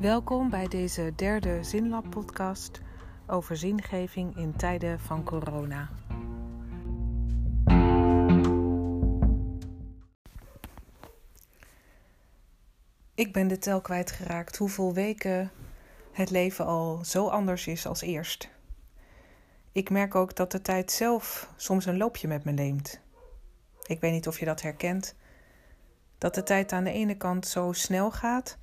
Welkom bij deze derde Zinlab-podcast over zingeving in tijden van corona. Ik ben de tel kwijtgeraakt hoeveel weken het leven al zo anders is als eerst. Ik merk ook dat de tijd zelf soms een loopje met me neemt. Ik weet niet of je dat herkent. Dat de tijd aan de ene kant zo snel gaat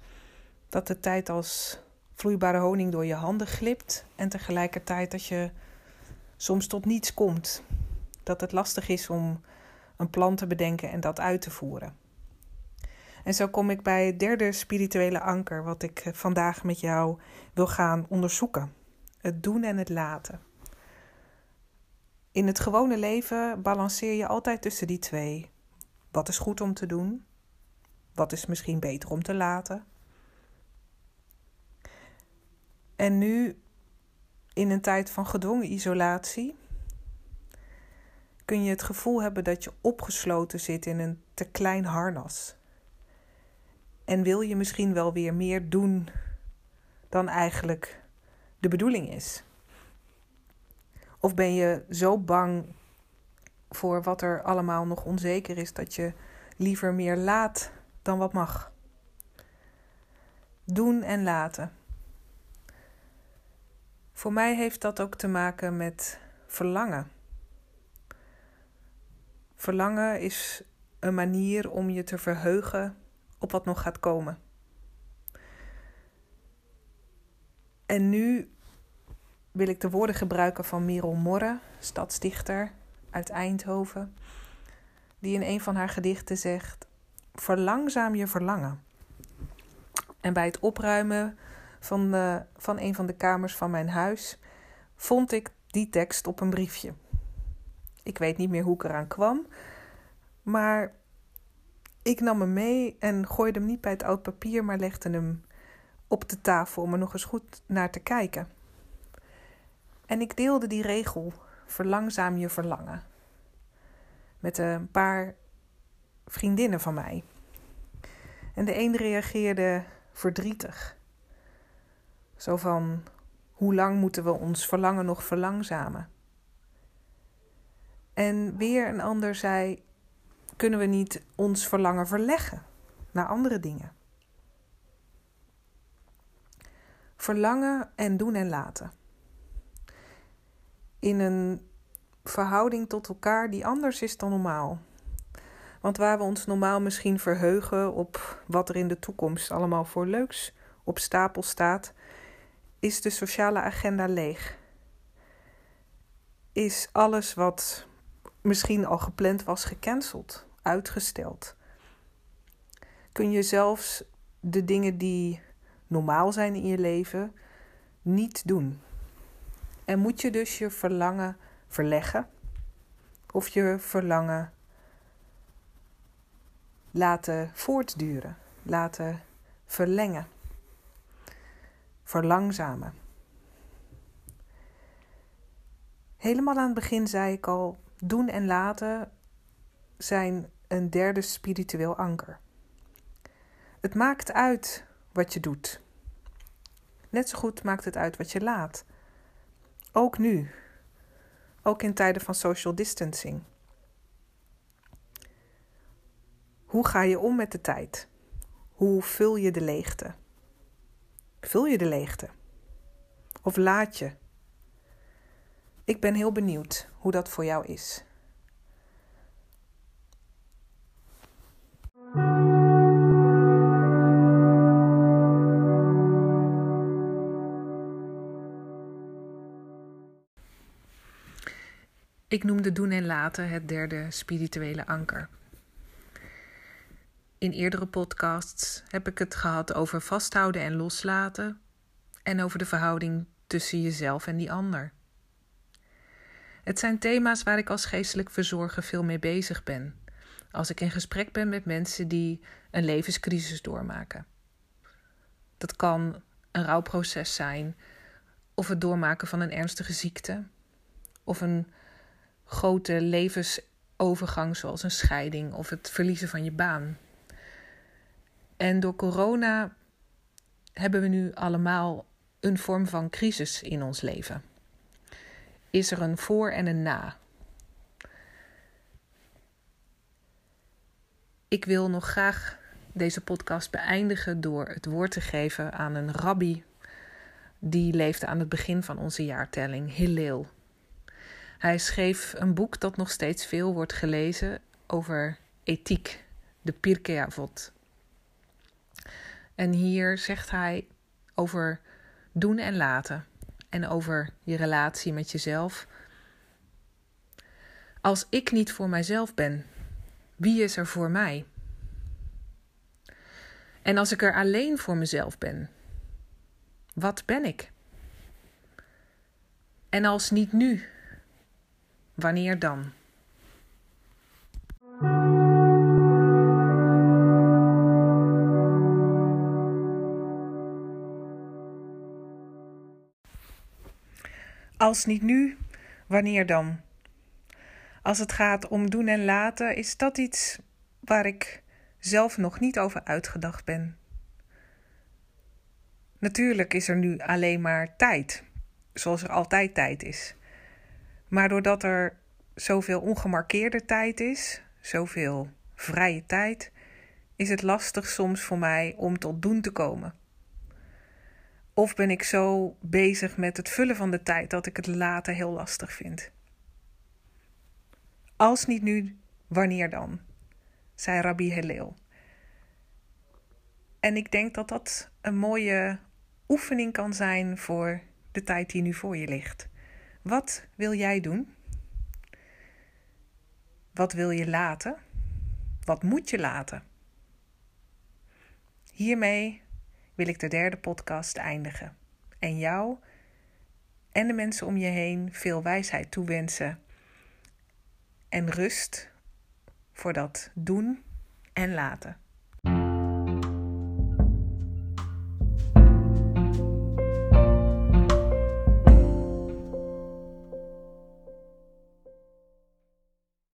dat de tijd als vloeibare honing door je handen glipt en tegelijkertijd dat je soms tot niets komt. Dat het lastig is om een plan te bedenken en dat uit te voeren. En zo kom ik bij het derde spirituele anker, wat ik eh, vandaag met jou wil gaan onderzoeken: het doen en het laten. In het gewone leven balanceer je altijd tussen die twee. Wat is goed om te doen? Wat is misschien beter om te laten? En nu, in een tijd van gedwongen isolatie, kun je het gevoel hebben dat je opgesloten zit in een te klein harnas. En wil je misschien wel weer meer doen dan eigenlijk de bedoeling is? Of ben je zo bang voor wat er allemaal nog onzeker is dat je liever meer laat dan wat mag? Doen en laten. Voor mij heeft dat ook te maken met verlangen. Verlangen is een manier om je te verheugen op wat nog gaat komen. En nu wil ik de woorden gebruiken van Merel Morre, stadsdichter uit Eindhoven, die in een van haar gedichten zegt: Verlangzaam je verlangen. En bij het opruimen van, van een van de kamers van mijn huis vond ik die tekst op een briefje. Ik weet niet meer hoe ik eraan kwam, maar ik nam hem mee en gooide hem niet bij het oud papier, maar legde hem op de tafel om er nog eens goed naar te kijken. En ik deelde die regel: verlangzaam je verlangen. Met een paar vriendinnen van mij. En de een reageerde verdrietig. Zo van: hoe lang moeten we ons verlangen nog verlangzamen? En weer een ander zei: kunnen we niet ons verlangen verleggen naar andere dingen? Verlangen en doen en laten. In een verhouding tot elkaar die anders is dan normaal. Want waar we ons normaal misschien verheugen op wat er in de toekomst allemaal voor leuks op stapel staat, is de sociale agenda leeg. Is alles wat misschien al gepland was gecanceld, uitgesteld. Kun je zelfs de dingen die normaal zijn in je leven niet doen. En moet je dus je verlangen verleggen of je verlangen laten voortduren, laten verlengen, verlangzamen. Helemaal aan het begin zei ik al: doen en laten zijn een derde spiritueel anker. Het maakt uit wat je doet. Net zo goed maakt het uit wat je laat. Ook nu. Ook in tijden van social distancing. Hoe ga je om met de tijd? Hoe vul je de leegte? Vul je de leegte? Of laat je? Ik ben heel benieuwd hoe dat voor jou is. Ik noemde doen en laten het derde spirituele anker. In eerdere podcasts heb ik het gehad over vasthouden en loslaten en over de verhouding tussen jezelf en die ander. Het zijn thema's waar ik als geestelijk verzorger veel mee bezig ben, als ik in gesprek ben met mensen die een levenscrisis doormaken. Dat kan een rouwproces zijn, of het doormaken van een ernstige ziekte, of een grote levensovergang zoals een scheiding of het verliezen van je baan. En door corona hebben we nu allemaal een vorm van crisis in ons leven? Is er een voor en een na? Ik wil nog graag deze podcast beëindigen door het woord te geven aan een rabbi die leefde aan het begin van onze jaartelling, Hillel. Hij schreef een boek dat nog steeds veel wordt gelezen over ethiek, de Pirkei Avot. En hier zegt hij over doen en laten en over je relatie met jezelf. Als ik niet voor mijzelf ben, wie is er voor mij? En als ik er alleen voor mezelf ben, wat ben ik? En als niet nu, wanneer dan? Als niet nu, wanneer dan? Als het gaat om doen en laten, is dat iets waar ik zelf nog niet over uitgedacht ben. Natuurlijk is er nu alleen maar tijd, zoals er altijd tijd is. Maar doordat er zoveel ongemarkeerde tijd is, zoveel vrije tijd, is het lastig soms voor mij om tot doen te komen. Of ben ik zo bezig met het vullen van de tijd dat ik het later heel lastig vind? Als niet nu, wanneer dan? zei Rabbi Hillel. En ik denk dat dat een mooie oefening kan zijn voor de tijd die nu voor je ligt. Wat wil jij doen? Wat wil je laten? Wat moet je laten? Hiermee wil ik de derde podcast eindigen en jou en de mensen om je heen veel wijsheid toewensen en rust voor dat doen en laten.